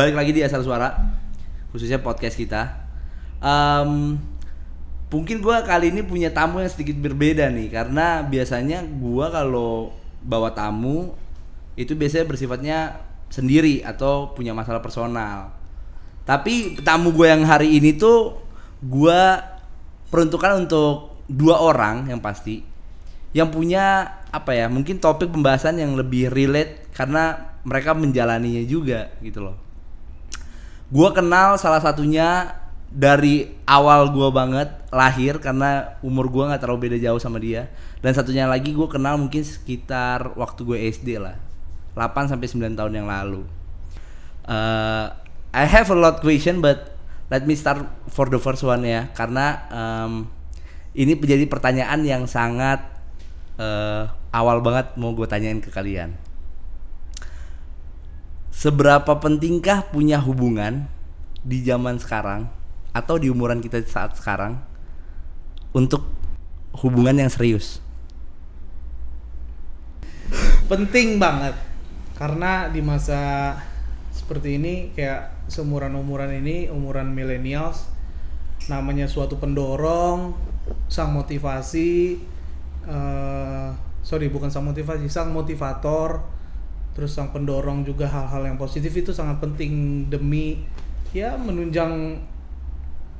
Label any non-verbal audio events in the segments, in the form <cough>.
balik lagi di asal suara khususnya podcast kita. Em, mungkin gua kali ini punya tamu yang sedikit berbeda nih karena biasanya gua kalau bawa tamu itu biasanya bersifatnya sendiri atau punya masalah personal. Tapi tamu gue yang hari ini tuh gua peruntukan untuk dua orang yang pasti yang punya apa ya mungkin topik pembahasan yang lebih relate karena mereka menjalaninya juga gitu loh. Gua kenal salah satunya dari awal gua banget lahir karena umur gua nggak terlalu beda jauh sama dia dan satunya lagi gua kenal mungkin sekitar waktu gue SD lah 8 sampai 9 tahun yang lalu. Uh, I have a lot question but let me start for the first one ya karena um, ini menjadi pertanyaan yang sangat uh, awal banget mau gue tanyain ke kalian. Seberapa pentingkah punya hubungan di zaman sekarang atau di umuran kita saat sekarang untuk hubungan yang serius? penting banget karena di masa seperti ini kayak seumuran umuran ini umuran millennials namanya suatu pendorong sang motivasi eh sorry bukan sang motivasi sang motivator terus sang pendorong juga hal-hal yang positif itu sangat penting demi ya menunjang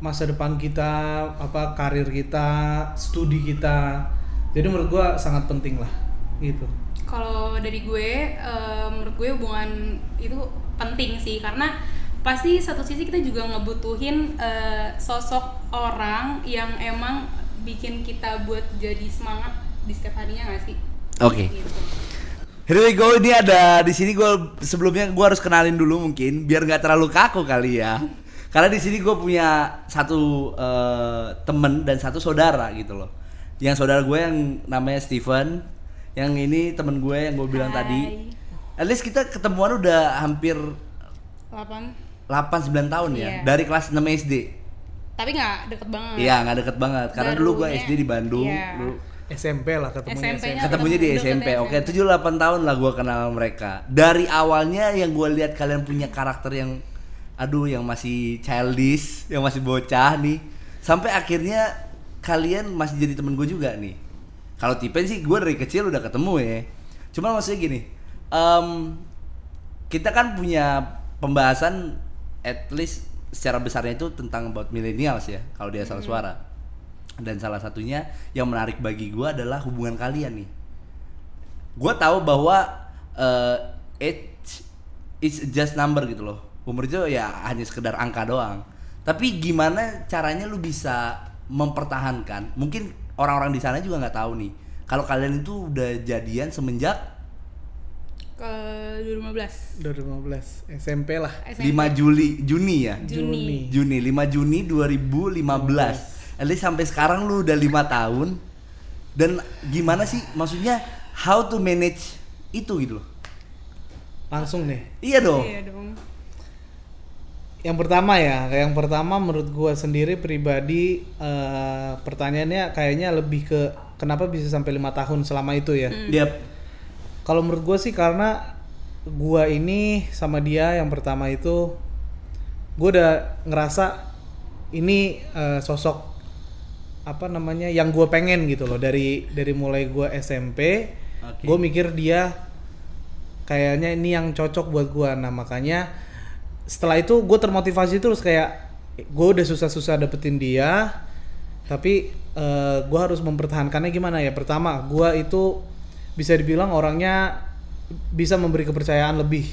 masa depan kita apa karir kita studi kita jadi menurut gua sangat penting lah gitu Kalau dari gue, eh, menurut gue hubungan itu penting sih karena pasti satu sisi kita juga ngebutuhin eh, sosok orang yang emang bikin kita buat jadi semangat di setiap harinya nggak sih? Oke. Gitu. Here we go. Ini ada di sini gue sebelumnya gue harus kenalin dulu mungkin biar nggak terlalu kaku kali ya. Karena di sini gue punya satu eh, temen dan satu saudara gitu loh. Yang saudara gue yang namanya Steven, yang ini temen gue yang gue bilang Hai. tadi. At least kita ketemuan udah hampir 8 8-9 tahun ya Iya. dari kelas 6 SD. tapi nggak deket banget. Iya nggak deket banget karena dulu gue SD di Bandung. iya. Dulu SMP lah ketemunya SMP SMP. -nya. ketemunya di SMP. Oke, SMP. 7 8 tahun lah gua kenal mereka. Dari awalnya yang gua lihat kalian punya karakter yang aduh yang masih childish, yang masih bocah nih. Sampai akhirnya kalian masih jadi temen gue juga nih. Kalau Tipen sih gue dari kecil udah ketemu ya. Cuma maksudnya gini, em, kita kan punya pembahasan at least secara besarnya itu tentang about millennials ya kalau di asal suara dan salah satunya yang menarik bagi gue adalah hubungan kalian nih. Gue tahu bahwa eh, age is just number gitu loh. Umur itu ya hanya sekedar angka doang. Tapi gimana caranya lu bisa mempertahankan? Mungkin orang-orang di sana juga nggak tahu nih. Kalau kalian itu udah jadian semenjak? Ke 2015. 2015 SMP lah. SMP. 5 Juli Juni ya? Juni. Juni. 5 Juni 2015 At least sampai sekarang lu udah lima tahun dan gimana sih maksudnya how to manage itu gitu loh Langsung nih. iya dong Iya dong. Yang pertama ya, yang pertama menurut gua sendiri pribadi eh, pertanyaannya kayaknya lebih ke kenapa bisa sampai lima tahun selama itu ya. Yap. Kalau menurut gua sih karena gua ini sama dia yang pertama itu gua udah ngerasa ini eh, sosok apa namanya yang gua pengen gitu loh. Dari dari mulai gua SMP Oke. gue mikir dia kayaknya ini yang cocok buat gua. Nah makanya setelah itu gue termotivasi terus kayak gue udah susah-susah dapetin dia tapi eh, gua harus mempertahankannya gimana ya? Pertama gua itu bisa dibilang orangnya bisa memberi kepercayaan lebih.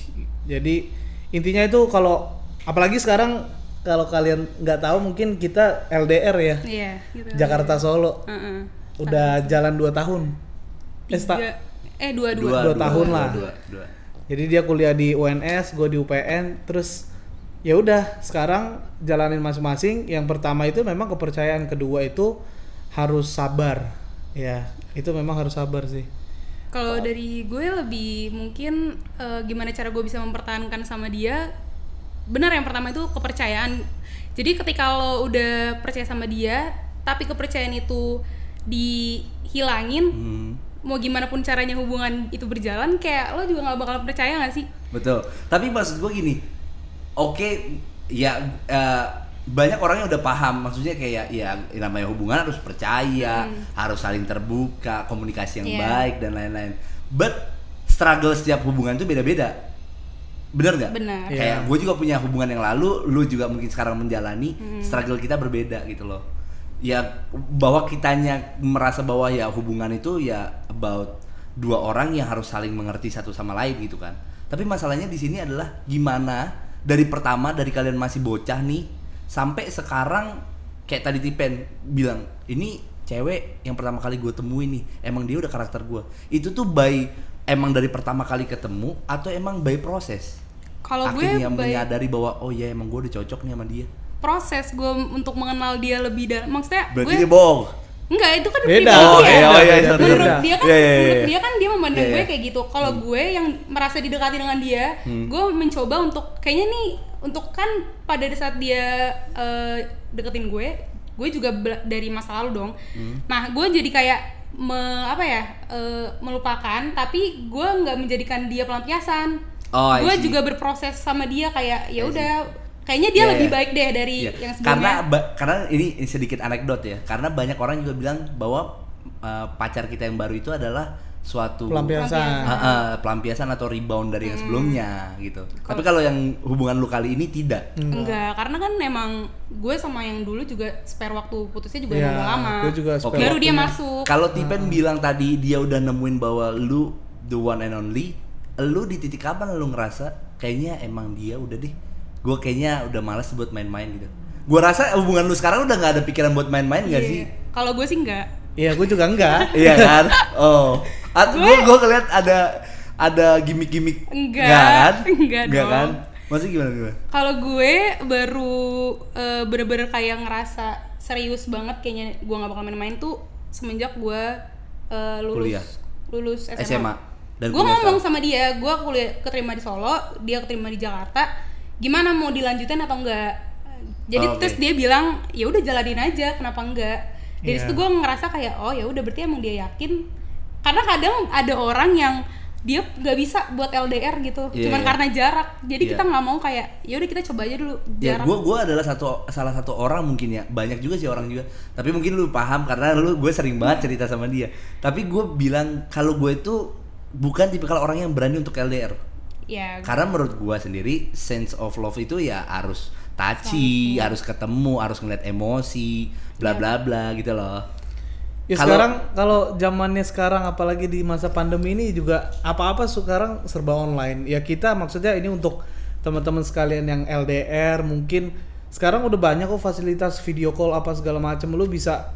Jadi intinya itu kalau apalagi sekarang kalau kalian nggak tahu mungkin kita LDR ya Iya, gitu. Jakarta Solo Heeh. udah jalan 2 tahun Eh, Tiga- eh dua dua. Dua tahun lah. dua, dua. Jadi dia kuliah di UNS, gue di UPN, terus ya udah sekarang jalanin masing-masing. Yang pertama itu memang kepercayaan, kedua itu harus sabar. Ya, itu memang harus sabar sih. Kalau dari gue lebih mungkin eh, gimana cara gue bisa mempertahankan sama dia. Benar yang pertama itu kepercayaan. Jadi ketika lo udah percaya sama dia, tapi kepercayaan itu dihilangin, Hmm, mau gimana pun caranya hubungan itu berjalan, kayak lo juga nggak bakal percaya nggak sih? betul. Tapi maksud gue gini, oke ya eh, banyak orang yang udah paham maksudnya kayak ya namanya hubungan harus percaya harus saling terbuka komunikasi yang Iya. baik dan lain-lain but struggle setiap hubungan itu beda-beda bener nggak? Benar. Iya. kayak gue juga punya hubungan yang lalu lu juga mungkin sekarang menjalani struggle kita berbeda gitu loh. Ya bahwa kitanya merasa bahwa ya hubungan itu ya about dua orang yang harus saling mengerti satu sama lain gitu kan. Tapi masalahnya di sini adalah gimana dari pertama dari kalian masih bocah nih sampai sekarang kayak tadi Tipen bilang ini cewek yang pertama kali gue temuin nih emang dia udah karakter gue itu tuh by emang dari pertama kali ketemu atau emang by proses Kalau gue akhirnya by menyadari bahwa oh ya emang gue udah cocok nih sama dia proses gue untuk mengenal dia lebih dalam. Maksudnya berarti gue dia bohong Enggak, itu kan Beda. pribadi Oh, dia. iya, oh, iya, Beda, sorry, menurut beda. dia kan Iya, iya, menurut iya. dia kan dia memandang Iya, gue iya. kayak gitu kalau gue yang merasa didekati dengan dia gue mencoba untuk kayaknya nih untuk kan pada saat dia eh, deketin gue gue juga dari masa lalu dong nah gue jadi kayak me- apa ya eh, melupakan tapi gue nggak menjadikan dia pelampiasan. Oh, gue juga berproses sama dia kayak ya udah kayaknya dia Iya, lebih iya. baik deh dari Iya. yang karena sebelumnya ba- karena ini sedikit anekdot ya. Karena banyak orang juga bilang bahwa uh, pacar kita yang baru itu adalah suatu Pelampiasan. Ah, ah, pelampiasan atau rebound dari yang sebelumnya gitu tapi kalau yang hubungan lu kali ini tidak Enggak, karena kan memang gue sama yang dulu juga spare waktu putusnya juga udah lama. gue juga spare Baru dia masuk. kalau Tipen bilang tadi dia udah nemuin bahwa lu the one and only lu di titik kapan lu ngerasa kayaknya emang dia udah deh gue kayaknya udah malas buat main-main gitu gue rasa hubungan lu sekarang udah nggak ada pikiran buat main-main gak Iya. sih Kalau gue sih enggak. Iya, gue juga enggak. <laughs> iya kan oh gue gue ngeliat ada ada gimmick-gimmick Enggak. kan <laughs> Enggak dong. kan maksudnya gimana gimana Kalau gue baru eh, bener-bener kayak ngerasa serius banget kayaknya gue nggak bakal main-main tuh semenjak gue eh, lulus Kuliah. lulus SMA. SMA dan gue ngomong sama dia, gue kuliah keterima di Solo, dia keterima di Jakarta. Gimana mau dilanjutin atau enggak? Jadi Oh, oke. terus dia bilang, ya udah jalanin aja, kenapa enggak? Dari Iya. situ gue ngerasa kayak, oh ya udah berarti emang dia yakin. Karena kadang ada orang yang dia nggak bisa buat LDR gitu, Iya, cuman iya. karena jarak. Jadi Iya. kita nggak mau kayak, ya udah kita coba aja dulu ya jarak. gue gue adalah satu salah satu orang mungkin ya banyak juga sih orang juga tapi mungkin lu paham karena lu gue sering banget cerita sama dia tapi gue bilang kalau gue itu bukan tipikal orang yang berani untuk LDR Ya, karena menurut gue sendiri sense of love itu ya harus touchy harus ketemu harus ngeliat emosi bla Iya. bla bla gitu loh Ya Kalau- sekarang kalau zamannya sekarang apalagi di masa pandemi ini juga apa-apa sekarang serba online. Ya kita maksudnya ini untuk teman-teman sekalian yang LDR mungkin sekarang udah banyak kok fasilitas video call apa segala macam lu bisa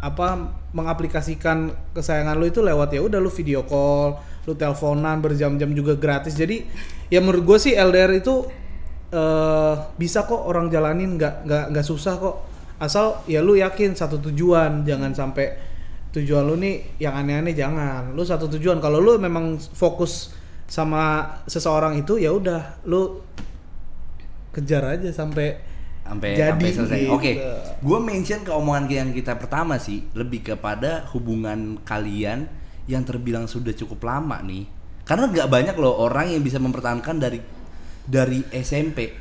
apa mengaplikasikan kesayangan lu itu lewat ya udah lu video call, lu teleponan berjam-jam juga gratis. Jadi ya menurut gue sih LDR itu eh bisa kok orang jalanin nggak nggak nggak susah kok asal ya lu yakin satu tujuan jangan sampai tujuan lu nih yang aneh-aneh jangan lu satu tujuan kalau lu memang fokus sama seseorang itu ya udah lu kejar aja sampai sampai Jadi sampai selesai. gitu. Oke, gue mention ke omongan yang kita pertama sih lebih kepada hubungan kalian yang terbilang sudah cukup lama nih. Karena nggak banyak loh orang yang bisa mempertahankan dari dari SMP.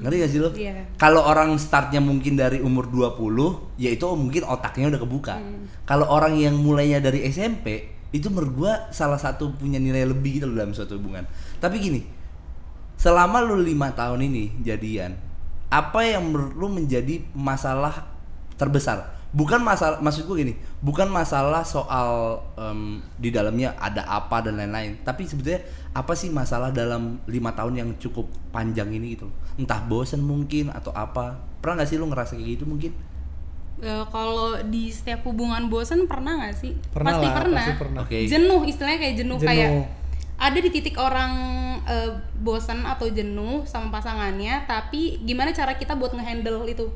Ngerti gak sih lo? Iya. Kalau orang startnya mungkin dari umur 20, ya itu mungkin otaknya udah kebuka. Kalau orang yang mulainya dari SMP, itu menurut gua salah satu punya nilai lebih gitu loh dalam suatu hubungan. Tapi gini, selama lu lima tahun ini jadian apa yang menurut lu menjadi masalah terbesar bukan masalah maksud gue gini bukan masalah soal em, di dalamnya ada apa dan lain-lain tapi sebetulnya apa sih masalah dalam lima tahun yang cukup panjang ini gitu loh. entah bosen mungkin atau apa pernah nggak sih lu ngerasa kayak gitu mungkin Eh, kalau di setiap hubungan bosan pernah nggak sih? Pernah pasti lah, pernah. pasti pernah. Oke. Jenuh istilahnya kayak jenuh, Jenuh. kayak ada di titik orang eh, bosan atau jenuh sama pasangannya, tapi gimana cara kita buat ngehandle itu?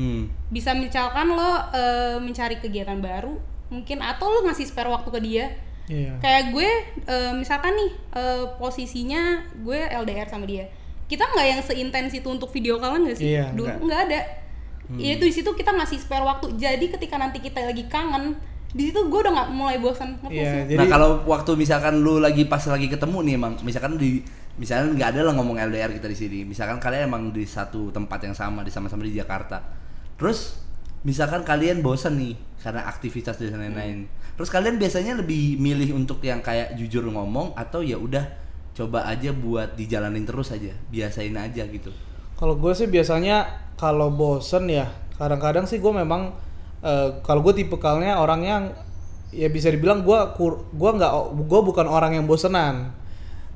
hmm. Bisa misalkan lo eh, mencari kegiatan baru, mungkin atau lo ngasih spare waktu ke dia. Iya Kayak gue eh, misalkan nih eh, posisinya gue LDR sama dia. Kita nggak yang seintens itu untuk video callan nggak sih? Iya, Dulu nggak. ada. Ya itu di situ kita ngasih spare waktu. Jadi ketika nanti kita lagi kangen, di situ gue udah nggak mulai bosan ngerti Iya, sih? jadi nah kalau waktu misalkan lu lagi pas lagi ketemu nih emang misalkan di misalnya nggak ada lah ngomong LDR kita di sini misalkan kalian emang di satu tempat yang sama di sama-sama di Jakarta terus misalkan kalian bosan nih karena aktivitas dan lain-lain. Terus kalian biasanya lebih milih untuk yang kayak jujur ngomong atau ya udah coba aja buat dijalanin terus aja biasain aja gitu? Kalau gue sih biasanya kalau bosen ya kadang-kadang sih gue memang eh, kalau gue tipikalnya orang yang ya bisa dibilang gue gue nggak gue bukan orang yang bosenan.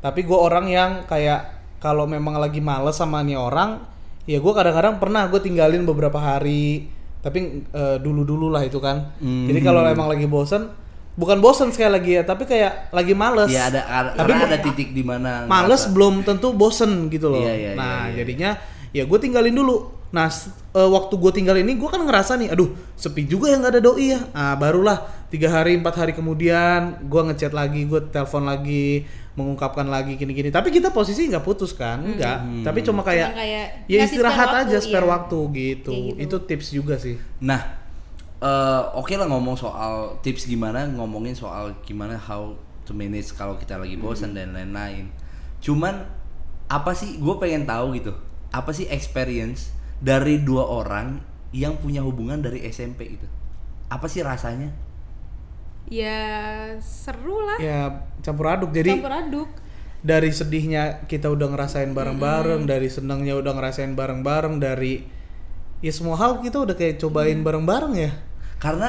Tapi gue orang yang kayak kalau memang lagi males sama nih orang ya gue kadang-kadang pernah gue tinggalin beberapa hari tapi dulu dulu lah itu kan Hmm. jadi kalau emang lagi bosen bukan bosen sekali lagi ya tapi kayak lagi males ya ada ada- Tapi ada titik di mana males ngerasa- belum tentu bosen gitu loh. Iya, iya, nah iya, iya. jadinya ya gue tinggalin dulu. Nah eh, waktu gue tinggal ini gue kan ngerasa nih, aduh sepi juga yang nggak ada doi ya. Ah barulah tiga hari empat hari kemudian gue ngechat lagi, gue telepon lagi, mengungkapkan lagi gini-gini. Tapi kita posisi nggak putus kan, enggak. Tapi cuma kayak, Cuma kayak ya istirahat spare aja waktu, spare iya. waktu gitu. Kayak gitu. Itu tips juga sih. Nah, eh, oke lah ngomong soal tips gimana, ngomongin soal gimana how to manage kalau kita lagi bosan dan lain-lain. Cuman apa sih? Gue pengen tahu gitu. Apa sih experience dari dua orang yang punya hubungan dari SMP gitu? Apa sih rasanya? Ya seru lah Ya campur aduk. Jadi campur aduk dari sedihnya kita udah ngerasain bareng-bareng, dari senangnya udah ngerasain bareng-bareng, dari ya semua hal kita udah kayak cobain bareng-bareng ya. Karena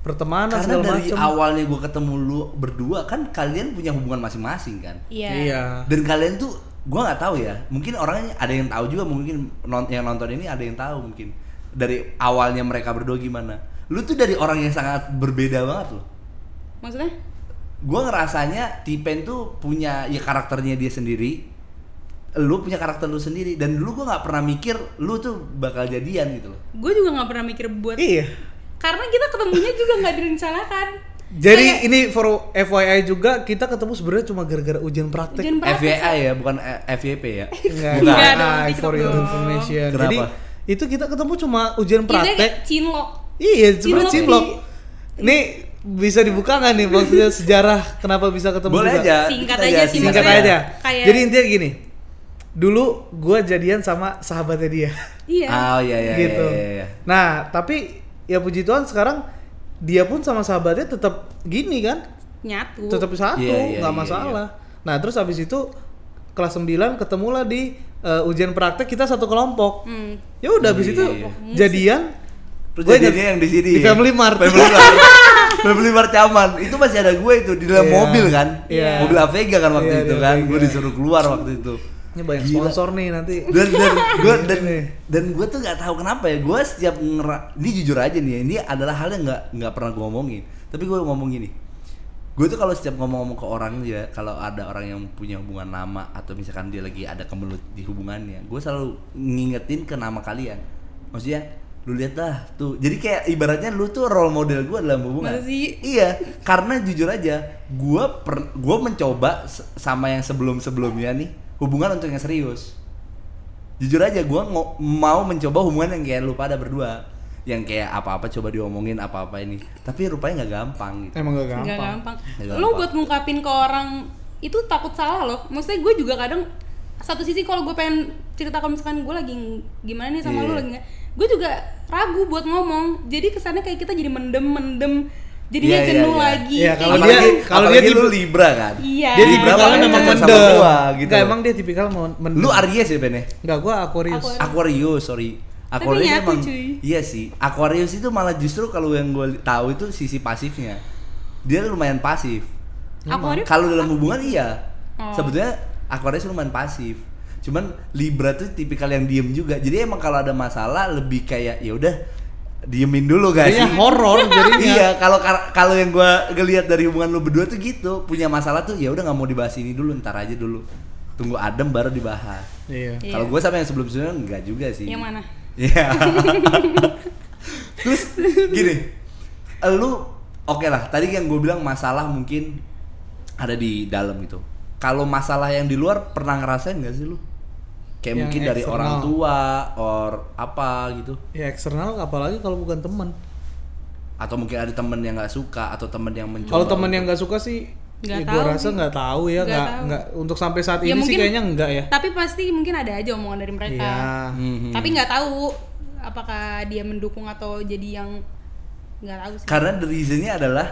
Pertemanan karena segala dari macam. awalnya gue ketemu lu berdua kan kalian punya hubungan masing-masing kan? iya Iya. dan kalian tuh gua nggak tahu ya mungkin orangnya ada yang tahu juga mungkin non- yang nonton ini ada yang tahu mungkin dari awalnya mereka berdua gimana lu tuh dari orang yang sangat berbeda banget loh maksudnya gua ngerasanya Tipen tuh punya ya karakternya dia sendiri lu punya karakter lu sendiri dan dulu gua nggak pernah mikir lu tuh bakal jadian gitu loh gue juga nggak pernah mikir buat Iya. karena kita ketemunya juga nggak direncanakan Jadi Kayak ini for FYI juga kita ketemu sebenarnya cuma gara-gara ujian praktek. ujian praktek FYI ya bukan eh, FYP ya <laughs> Enggak, bukan Enggak dong, for your information. Kenapa? Jadi itu kita ketemu cuma ujian praktek. cinlok Iya, cuma Cinlok cinlok. Bisa dibuka nggak nih maksudnya sejarah kenapa bisa ketemu boleh juga? aja Singkat aja sih, Singkat maksudnya aja. kayak- Jadi intinya gini. Dulu gua jadian sama sahabatnya dia. iya oh iya iya gitu. iya, iya, iya. Nah, tapi ya puji Tuhan sekarang dia pun sama sahabatnya tetap gini kan? nyatu Tetap satu, Iya, iya, nggak iya, masalah. Nah, terus habis itu kelas 9 ketemulah di eh, ujian praktek kita satu kelompok. Hmm. Ya udah habis Iya, itu iya. jadian Terus jadinya yang di sini di Family Mart. Family Mart. <laughs> Family Mart Caman. Itu masih ada gue itu di dalam Iya. mobil kan. Iya. Mobil Avega kan waktu Iya, itu kan. Gue disuruh keluar waktu itu. ini banyak Gila. sponsor nih nanti. Dan dan gue <laughs> dan dan gue tuh nggak tahu kenapa ya. Gue setiap ngera ini jujur aja nih ya. Ini adalah hal yang nggak nggak pernah gue ngomongin. Tapi gue ngomong gini. Gue tuh kalau setiap ngomong-ngomong ke orang ya, kalau ada orang yang punya hubungan lama atau misalkan dia lagi ada kemelut di hubungannya, gue selalu ngingetin ke nama kalian. Maksudnya, lu lihat dah tuh. Jadi kayak ibaratnya lu tuh role model gue dalam hubungan. Masa sih? Iya, karena jujur aja, gue per, gue mencoba sama yang sebelum-sebelumnya nih hubungan untuk yang serius. Jujur aja, gue mau mencoba hubungan yang kayak lu pada berdua, yang kayak apa-apa coba diomongin apa-apa ini. Tapi rupanya nggak gampang gitu. Emang gak nggak gampang. gampang. Nggak Lo gampang. buat ngungkapin ke orang itu takut salah loh. Maksudnya gue juga kadang satu sisi kalau gue pengen cerita kalau misalkan gue lagi gimana nih sama Iya. lo lagi nggak, gue juga ragu buat ngomong. Jadi kesannya kayak kita jadi mendem-mendem, jadinya Iya, iya, jenuh iya. lagi. Iya, kayak kalau dia- kalau dia lu tipe- Libra kan. Iya. Dia Libra tipikalnya makanya memang mendem. gua, gitu. Enggak, emang dia tipikal mau mendem. Lu Aries ya Ben ya? Enggak, gua Aquarius. Aquarius. Aquarius, sorry. Tapi Aquarius nyatu, emang cuy. iya sih. Aquarius itu malah justru kalau yang gue tahu itu sisi pasifnya. Dia lumayan pasif. Aquarius? Kalau dalam hubungan iya. Oh. Sebetulnya Aquarius lumayan pasif. Cuman Libra tuh tipikal yang diem juga. Jadi emang kalau ada masalah lebih kayak ya udah diemin dulu guys. Jadinya horor <laughs> jadinya. iya, kalau kalau yang gua ngelihat dari hubungan lu berdua tuh gitu, punya masalah tuh ya udah nggak mau dibahas ini dulu, ntar aja dulu. Tunggu adem baru dibahas. Iya. Iya. Kalau gue sama yang sebelum-sebelumnya enggak juga sih. Yang mana? Iya. <laughs> Terus gini, lu oke lah. Tadi yang gue bilang masalah mungkin ada di dalam gitu. Kalau masalah yang di luar pernah ngerasain gak sih lu? Kayak Yang mungkin dari orang tua, or apa gitu. Ya eksternal apalagi kalau bukan teman. Atau mungkin ada temen yang nggak suka atau temen yang mencoba. Kalau teman yang nggak suka sih nggak Ya, tahu gua rasa sih. nggak tahu ya, Nggak nggak untuk sampai saat Ya, ini sih mungkin- kayaknya enggak ya. tapi pasti mungkin ada aja omongan dari mereka Iya. Mhm. tapi nggak tahu apakah dia mendukung atau jadi yang nggak tahu sih Karena the reasonnya adalah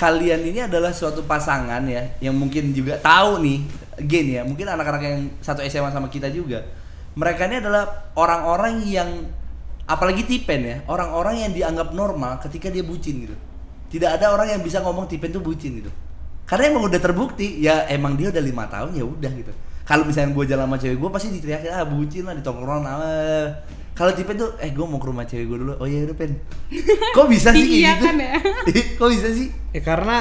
kalian ini adalah suatu pasangan ya yang mungkin juga tahu nih, gen ya, mungkin anak-anak yang satu SMA sama kita juga. Mereka ini adalah orang-orang yang apalagi tipen ya, orang-orang yang dianggap normal ketika dia bucin gitu. Tidak ada orang yang bisa ngomong tipen tuh bucin gitu. Karena emang udah terbukti, ya emang dia udah lima tahun ya udah gitu. Kalau misalnya gue jalan sama cewek gue pasti diteriakin ah bucin lah di tongkrongan ah. Kalau tipe tuh eh gue mau ke rumah cewek gue dulu. Oh iya udah pen. Kok bisa sih Iya gitu? kan ya? <laughs> Kok bisa sih? Ya karena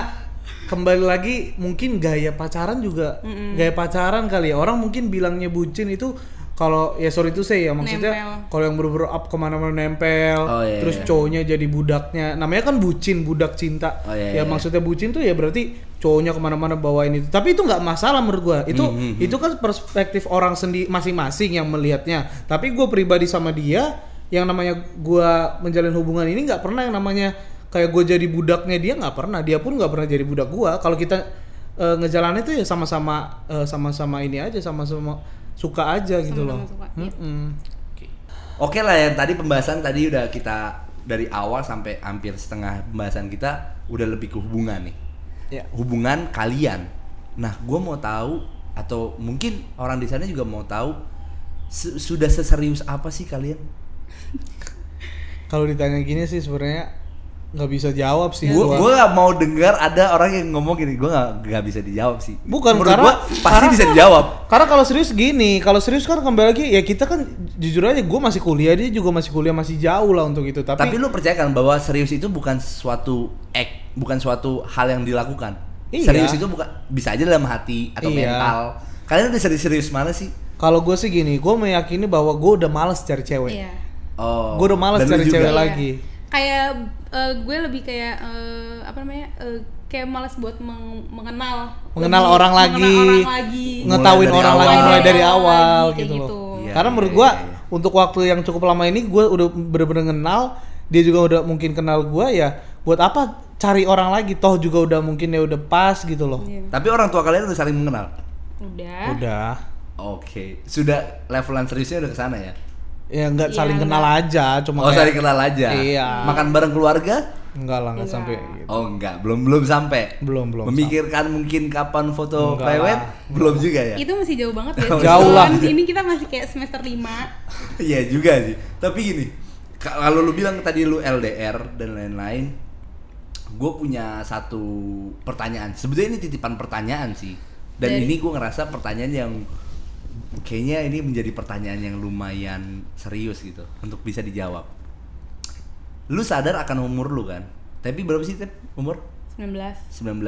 kembali lagi mungkin gaya pacaran juga gaya pacaran kali ya. Orang mungkin bilangnya bucin itu kalau ya sorry itu saya ya maksudnya kalau yang bener-bener up ke mana-mana nempel Oh, iya, terus iya. cowoknya jadi budaknya namanya kan bucin budak cinta Oh, iya, ya iya. maksudnya bucin tuh ya berarti cowoknya ke mana-mana bawain itu tapi itu nggak masalah menurut gua itu Hmm, hmm, hmm. itu kan perspektif orang sendi masing-masing yang melihatnya tapi gue pribadi sama dia yang namanya gua menjalin hubungan ini nggak pernah yang namanya kayak gue jadi budaknya dia nggak pernah dia pun nggak pernah jadi budak gua kalau kita eh, ngejalanin itu ya sama-sama eh, sama-sama ini aja sama-sama suka aja gitu loh suka, iya. Mm-mm. Oke. Oke lah ya tadi pembahasan tadi udah kita dari awal sampai hampir setengah pembahasan kita udah lebih ke hubungan nih. Ya. Hubungan kalian. Nah, gue mau tahu atau mungkin orang di sana juga mau tahu su- sudah seserius apa sih kalian? Kalau ditanya gini sih sebenarnya nggak bisa jawab sih Gue gua. gue gak mau dengar ada orang yang ngomong gini. Gue gak, gak bisa dijawab sih. Bukan, Menurut karena- gua pasti karena- bisa dijawab. Karena kalau serius gini, kalau serius kan kembali lagi ya kita kan jujur aja gue masih kuliah dia juga masih kuliah masih jauh lah untuk itu. Tapi, Tapi, lu percaya kan bahwa serius itu bukan suatu act, bukan suatu hal yang dilakukan. Iya. Serius itu bukan bisa aja dalam hati atau Iya. mental. Kalian udah serius-serius mana sih? kalau gue sih gini, gue meyakini bahwa gue udah males cari cewek. iya Oh. Gua udah males dan cari juga. cewek Iya. lagi. kayak eh, gue lebih kayak eh, apa namanya eh, kayak malas buat meng- mengenal Mengenal lebih orang lagi. mengenal orang lagi Ngetahuin mulai dari Awal kayak gitu loh. gitu. Iya, Karena menurut gue iya. untuk waktu yang cukup lama ini gue udah bener-bener kenal, dia juga udah mungkin kenal gue ya. Buat apa cari orang lagi? Toh juga udah mungkin ya udah pas gitu loh. Iya. Tapi orang tua kalian udah saling mengenal. udah Udah. Oke, sudah levelan seriusnya udah ke sana ya. Ya nggak Iya, saling kenal aja, cuma Oh, kayak- saling kenal aja. Iya. Makan bareng keluarga? Enggak lah, enggak Enggak. sampai gitu. Oh, enggak, belum belum sampai. Belum, belum Memikirkan mungkin kapan foto Enggak lah. Belum juga ya. itu masih jauh banget ya <laughs> Jauh lah. ini kita masih kayak semester 5 <laughs> Iya juga sih. Tapi gini, ka- kalau lu bilang tadi lu LDR dan lain-lain, gue punya satu pertanyaan. Sebetulnya ini titipan pertanyaan sih. Dan Dari- ini gue ngerasa pertanyaan yang kayaknya ini menjadi pertanyaan yang lumayan serius gitu untuk bisa dijawab. Lu sadar akan umur lu kan? Tapi berapa sih Tep? Umur? 19 19.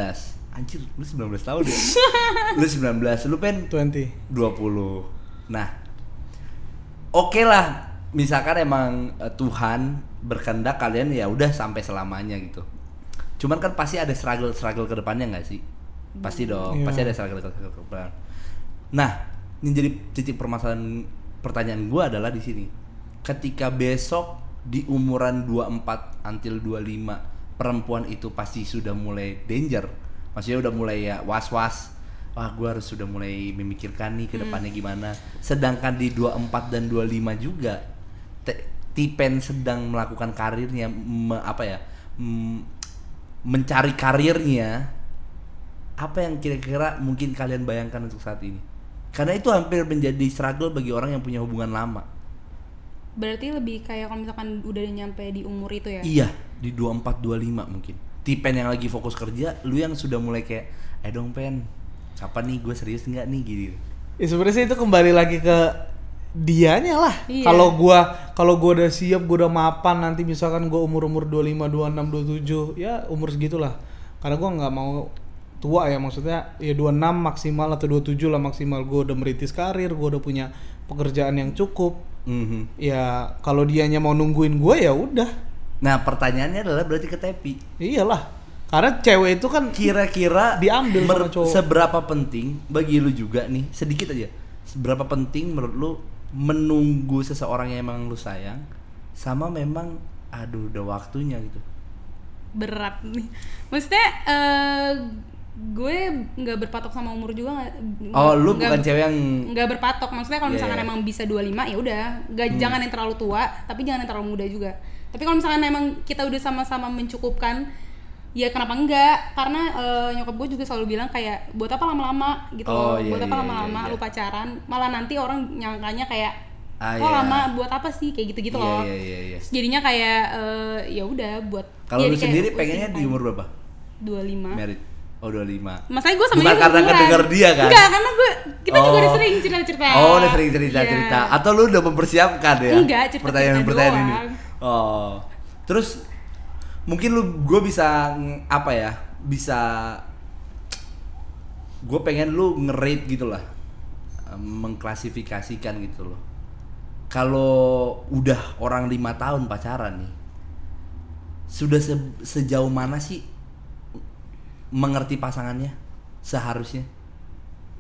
Anjir, lu 19 tahun ya? <laughs> lu 19, lu pen 20. 20. Nah, oke lah, misalkan emang eh, Tuhan berkehendak kalian ya udah sampai selamanya gitu. Cuman kan pasti ada struggle struggle ke depannya nggak sih? Pasti dong, Iya. pasti ada struggle struggle ke depan. Nah, ini jadi titik permasalahan pertanyaan gua adalah di sini. Ketika besok di umuran 24 until 25 perempuan itu pasti sudah mulai danger. Maksudnya udah mulai ya was-was. Wah, gua harus sudah mulai memikirkan nih ke depannya gimana. Sedangkan di 24 dan 25 juga Tipen sedang melakukan karirnya me- apa ya? m- mencari karirnya apa yang kira-kira mungkin kalian bayangkan untuk saat ini? Karena itu hampir menjadi struggle bagi orang yang punya hubungan lama. berarti lebih kayak kalau misalkan udah nyampe di umur itu ya Iya, di 24 25 mungkin. Tipen yang lagi fokus kerja, lu yang sudah mulai kayak, "Eh dong, Pen. Kapan nih gue serius nggak nih?" gitu. Ya sebenarnya sih itu kembali lagi ke dianya lah. Iya. Kalau gua kalau gua udah siap, gua udah mapan nanti misalkan gua umur-umur 25, 26, 27, ya umur segitulah. Karena gua nggak mau tua ya maksudnya ya 26 maksimal atau 27 lah maksimal gua udah merintis karir, gua udah punya pekerjaan yang cukup. Mhm. Ya kalau dianya mau nungguin gua ya udah. Nah, pertanyaannya adalah berarti ke Tepi. Iyalah. Karena cewek itu kan Kira-kira Diambil sama cowok. seberapa penting bagi lu juga nih, sedikit aja. Seberapa penting menurut lu menunggu seseorang yang emang lu sayang sama memang aduh udah waktunya gitu. berat nih maksudnya eh, gue nggak berpatok sama umur juga nggak Oh, lu nggak- bukan cewek yang nggak berpatok maksudnya kalau Iya, misalkan iya. emang bisa 25 ya udah nggak jangan yang terlalu tua tapi jangan yang terlalu muda juga tapi kalau misalkan emang kita udah sama-sama mencukupkan ya kenapa enggak karena eh, nyokap gue juga selalu bilang kayak buat apa lama-lama gitu Oh, iya, buat apa iya, lama-lama iya, iya. lu pacaran malah nanti orang nyangkanya kayak Ah, oh iya. lama buat apa sih kayak gitu-gitu Iya, loh iya, iya, iya. Jadinya kayak eh, ya udah buat Kalau lu sendiri wasting pengennya di umur berapa? 25 Merit. Oh, 25. Masalahnya gue sama Bukan dia karena kedenger dia kan? Enggak, karena gue kita juga Oh. udah sering cerita-cerita. Oh, udah sering cerita-cerita. Iya. Atau lu udah mempersiapkan ya? Enggak, cerita-cerita pertanyaan-pertanyaan ini. Oh. Terus mungkin lu gue bisa apa ya? Bisa gue pengen lu nge-rate gitu lah. Mengklasifikasikan gitu loh. Kalau udah orang lima tahun pacaran nih, sudah se- sejauh mana sih mengerti pasangannya seharusnya?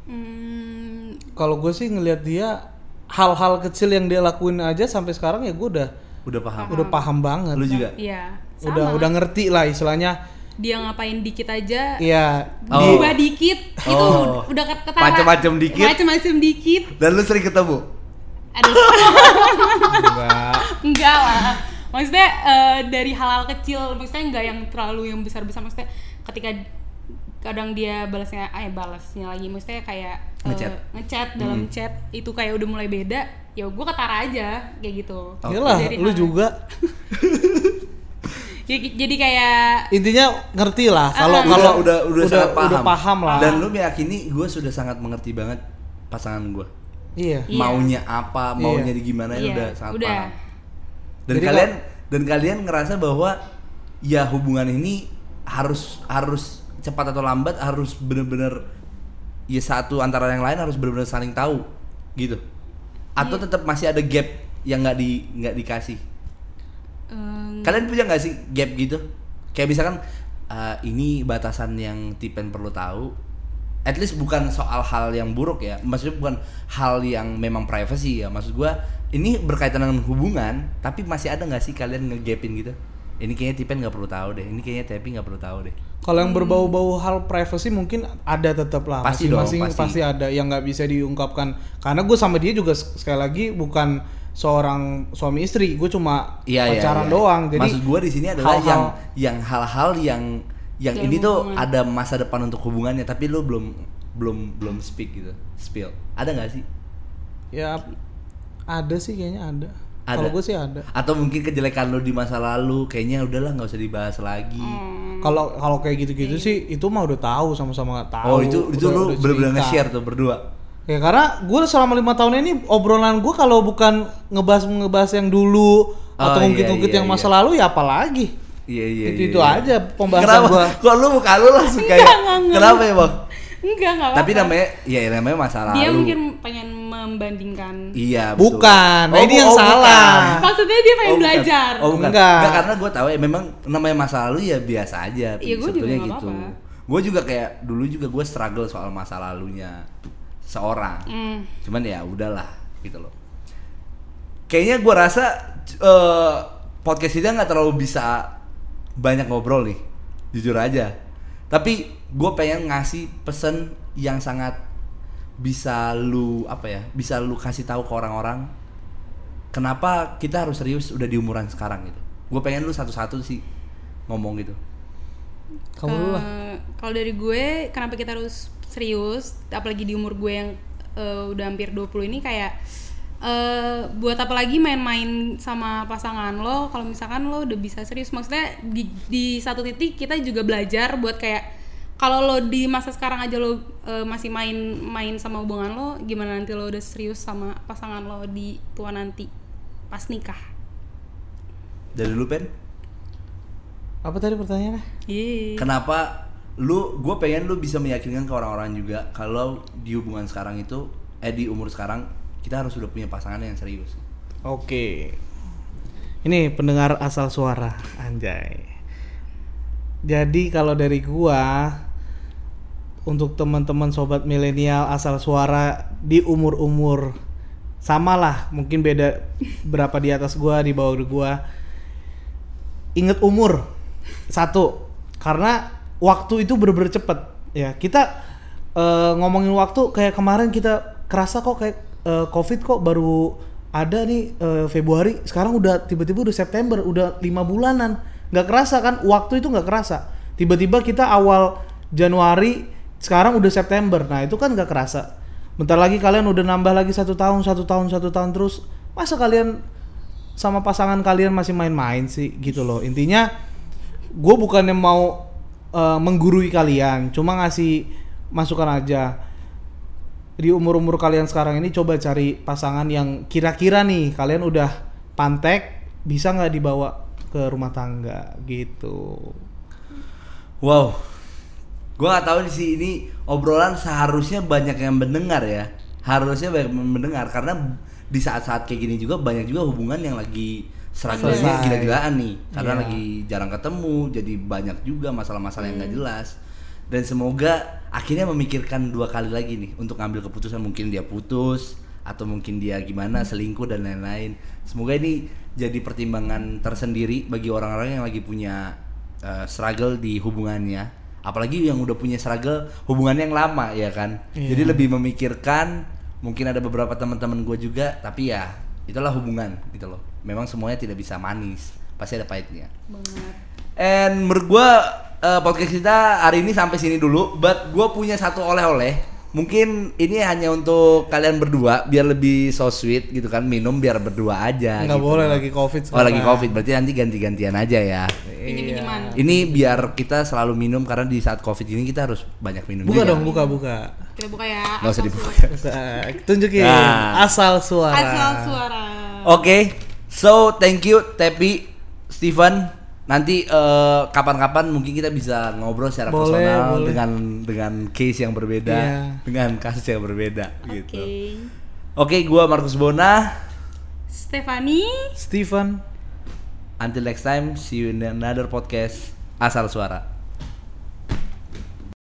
Hmm, Kalau gue sih ngelihat dia hal-hal kecil yang dia lakuin aja sampai sekarang ya gue udah Udah paham? udah paham banget. Lu juga? iya. Sama. Udah udah ngerti lah istilahnya. dia ngapain dikit aja. Iya. Oh. Berubah dikit itu Oh. udah ketara. Macem-macem dikit. Macem-macem dikit. Dan lu sering ketemu? Aduh. Enggak. enggak lah. Maksudnya eh, dari hal-hal kecil, maksudnya enggak yang terlalu yang besar-besar maksudnya ketika kadang dia balasnya eh balasnya lagi maksudnya kayak eh, Ngechat. ngechat dalam chat itu kayak udah mulai beda ya gue ketara aja kayak gitu. Iyalah, Dari lu hal- juga <laughs> Ya, jadi kayak intinya ngerti lah kalau Ah. kalau udah udah, udah, sangat paham. udah paham lah. Dan lu meyakini gue sudah sangat mengerti banget pasangan gue. iya. Iya. Maunya apa, maunya Iya. di gimana Iya, udah sangat udah. paham. Dan Jadi kalian dan kalian ngerasa bahwa ya hubungan ini harus harus cepat atau lambat harus bener-bener ya satu antara yang lain harus bener-bener saling tahu gitu. Atau Iya. tetap masih ada gap yang nggak di nggak dikasih. em, Kalian punya nggak sih gap gitu? Kayak misalkan uh, ini batasan yang Tipen perlu tahu. At least bukan soal hal yang buruk ya. Maksudnya bukan hal yang memang privacy ya. Maksud gua ini berkaitan dengan hubungan, tapi masih ada nggak sih kalian ngegapin gitu? Ini kayaknya Tipen nggak perlu tahu deh. Ini kayaknya Tepi nggak perlu tahu deh. Kalau yang berbau-bau hal privacy mungkin ada tetap lah. Pasti dong, Masing-masing pasti. pasti ada yang nggak bisa diungkapkan. Karena gue sama dia juga sekali lagi bukan seorang suami istri. Gue cuma Iya iya. pacaran iya. doang. Jadi maksud gua di sini adalah hal-hal- yang yang hal-hal yang yang ini tuh hubungan. ada masa depan untuk hubungannya, tapi lu belum belum belum speak gitu, spill. Ada nggak sih? ya ada sih kayaknya ada. Ada. Kalau gue sih ada. atau mungkin kejelekan lo di masa lalu kayaknya udahlah nggak usah dibahas lagi hmm, Kalau kalau kayak gitu-gitu sih itu mah udah tahu sama-sama nggak tahu. oh itu itu Udah- lu udah bener-bener nge-share tuh berdua Ya karena gue selama lima tahun ini obrolan gue kalau bukan ngebahas ngebahas yang dulu atau iya, ngungkit-ngungkit iya, yang iya. masa lalu ya apalagi. iya iya itu iya, itu iya. aja pembahasan gue. kok lu muka lu langsung kayak Enggak, enggak, enggak. kenapa ya bang enggak enggak tapi namanya ya namanya masa lalu dia mungkin pengen membandingkan iya betul. Bukan, nah Oh, ini bu- yang oh, salah. bukan. maksudnya dia pengen Oh, bukan. belajar Oh bukan. Enggak. karena gue tahu ya memang namanya masa lalu ya biasa aja. Iya, gua juga gitu. apa-apa. Gue juga kayak dulu juga gue struggle soal masa lalunya seorang. Hmm. Cuman ya udahlah gitu loh. Kayaknya gue rasa eh, podcast kita nggak terlalu bisa banyak ngobrol nih, jujur aja. Tapi gue pengen ngasih pesen yang sangat bisa lu apa ya, bisa lu kasih tahu ke orang-orang kenapa kita harus serius udah di umuran sekarang gitu. Gue pengen lu satu-satu sih ngomong gitu. Kamu dulu lah. Eh, kalau dari gue kenapa kita harus serius apalagi di umur gue yang eh, udah hampir 20 ini kayak eh buat apa lagi main-main sama pasangan lo kalau misalkan lo udah bisa serius maksudnya di, di satu titik kita juga belajar buat kayak kalau lo di masa sekarang aja lo eh, masih main-main sama hubungan lo gimana nanti lo udah serius sama pasangan lo di tua nanti pas nikah Dari lu pen? Apa tadi pertanyaannya? Yeay. Kenapa lu gue pengen lu bisa meyakinkan ke orang-orang juga kalau di hubungan sekarang itu eh di umur sekarang kita harus sudah punya pasangan yang serius. Oke. Ini pendengar asal suara, anjay. Jadi kalau dari gua untuk teman-teman sobat milenial asal suara di umur-umur sama lah, mungkin beda berapa di atas gua, di bawah gua. Ingat umur. Satu, karena waktu itu bener-bener cepet. ya kita eh, ngomongin waktu kayak kemarin kita kerasa kok kayak eh, covid kok baru ada nih eh, Februari sekarang udah tiba-tiba udah September udah lima bulanan. Nggak kerasa kan? Waktu itu nggak kerasa. Tiba-tiba kita awal Januari sekarang udah September. Nah itu kan nggak kerasa. Bentar lagi kalian udah nambah lagi satu tahun satu tahun satu tahun terus masa kalian sama pasangan kalian masih main-main sih? Gitu loh. Intinya gue bukannya mau eh, menggurui kalian cuma ngasih masukan aja di umur-umur kalian sekarang ini coba cari pasangan yang kira-kira nih kalian udah pantek bisa nggak dibawa ke rumah tangga gitu Wow, gua nggak tahu sih ini obrolan seharusnya banyak yang mendengar ya. Harusnya banyak yang mendengar karena di saat-saat kayak gini juga banyak juga hubungan yang lagi Selesai. gila-gilaan nih karena Iya. lagi jarang ketemu jadi banyak juga masalah-masalah yang nggak jelas dan semoga akhirnya memikirkan dua kali lagi nih untuk ngambil keputusan mungkin dia putus atau mungkin dia gimana selingkuh dan lain-lain. Semoga ini jadi pertimbangan tersendiri bagi orang-orang yang lagi punya uh, struggle di hubungannya. Apalagi yang udah punya struggle hubungannya yang lama ya kan? Iya. jadi lebih memikirkan mungkin ada beberapa teman-teman gue juga tapi ya itulah hubungan gitu loh. Memang semuanya tidak bisa manis pasti ada pahitnya. Banget and menurut gue uh, podcast kita hari ini sampai sini dulu but gue punya satu oleh-oleh mungkin ini hanya untuk kalian berdua biar lebih so sweet gitu kan minum biar berdua aja nggak gitu. boleh lagi covid oh lagi sekarang. covid berarti nanti ganti-gantian aja ya Iya. pinjem-pinjeman ini biar kita selalu minum karena di saat covid ini kita harus banyak minum buka juga. dong buka buka kita buka ya Nggak usah dibuka. tunjukin Nah. asal suara asal suara Oke, so thank you Tepi, Steven. Nanti eh, kapan-kapan mungkin kita bisa ngobrol secara Boleh, personal boleh. dengan dengan case yang berbeda, Iya. dengan kasus yang berbeda oke gitu. Oke, gua Markus Bona. Stefani Steven Until next time, see you in another podcast Asal Suara.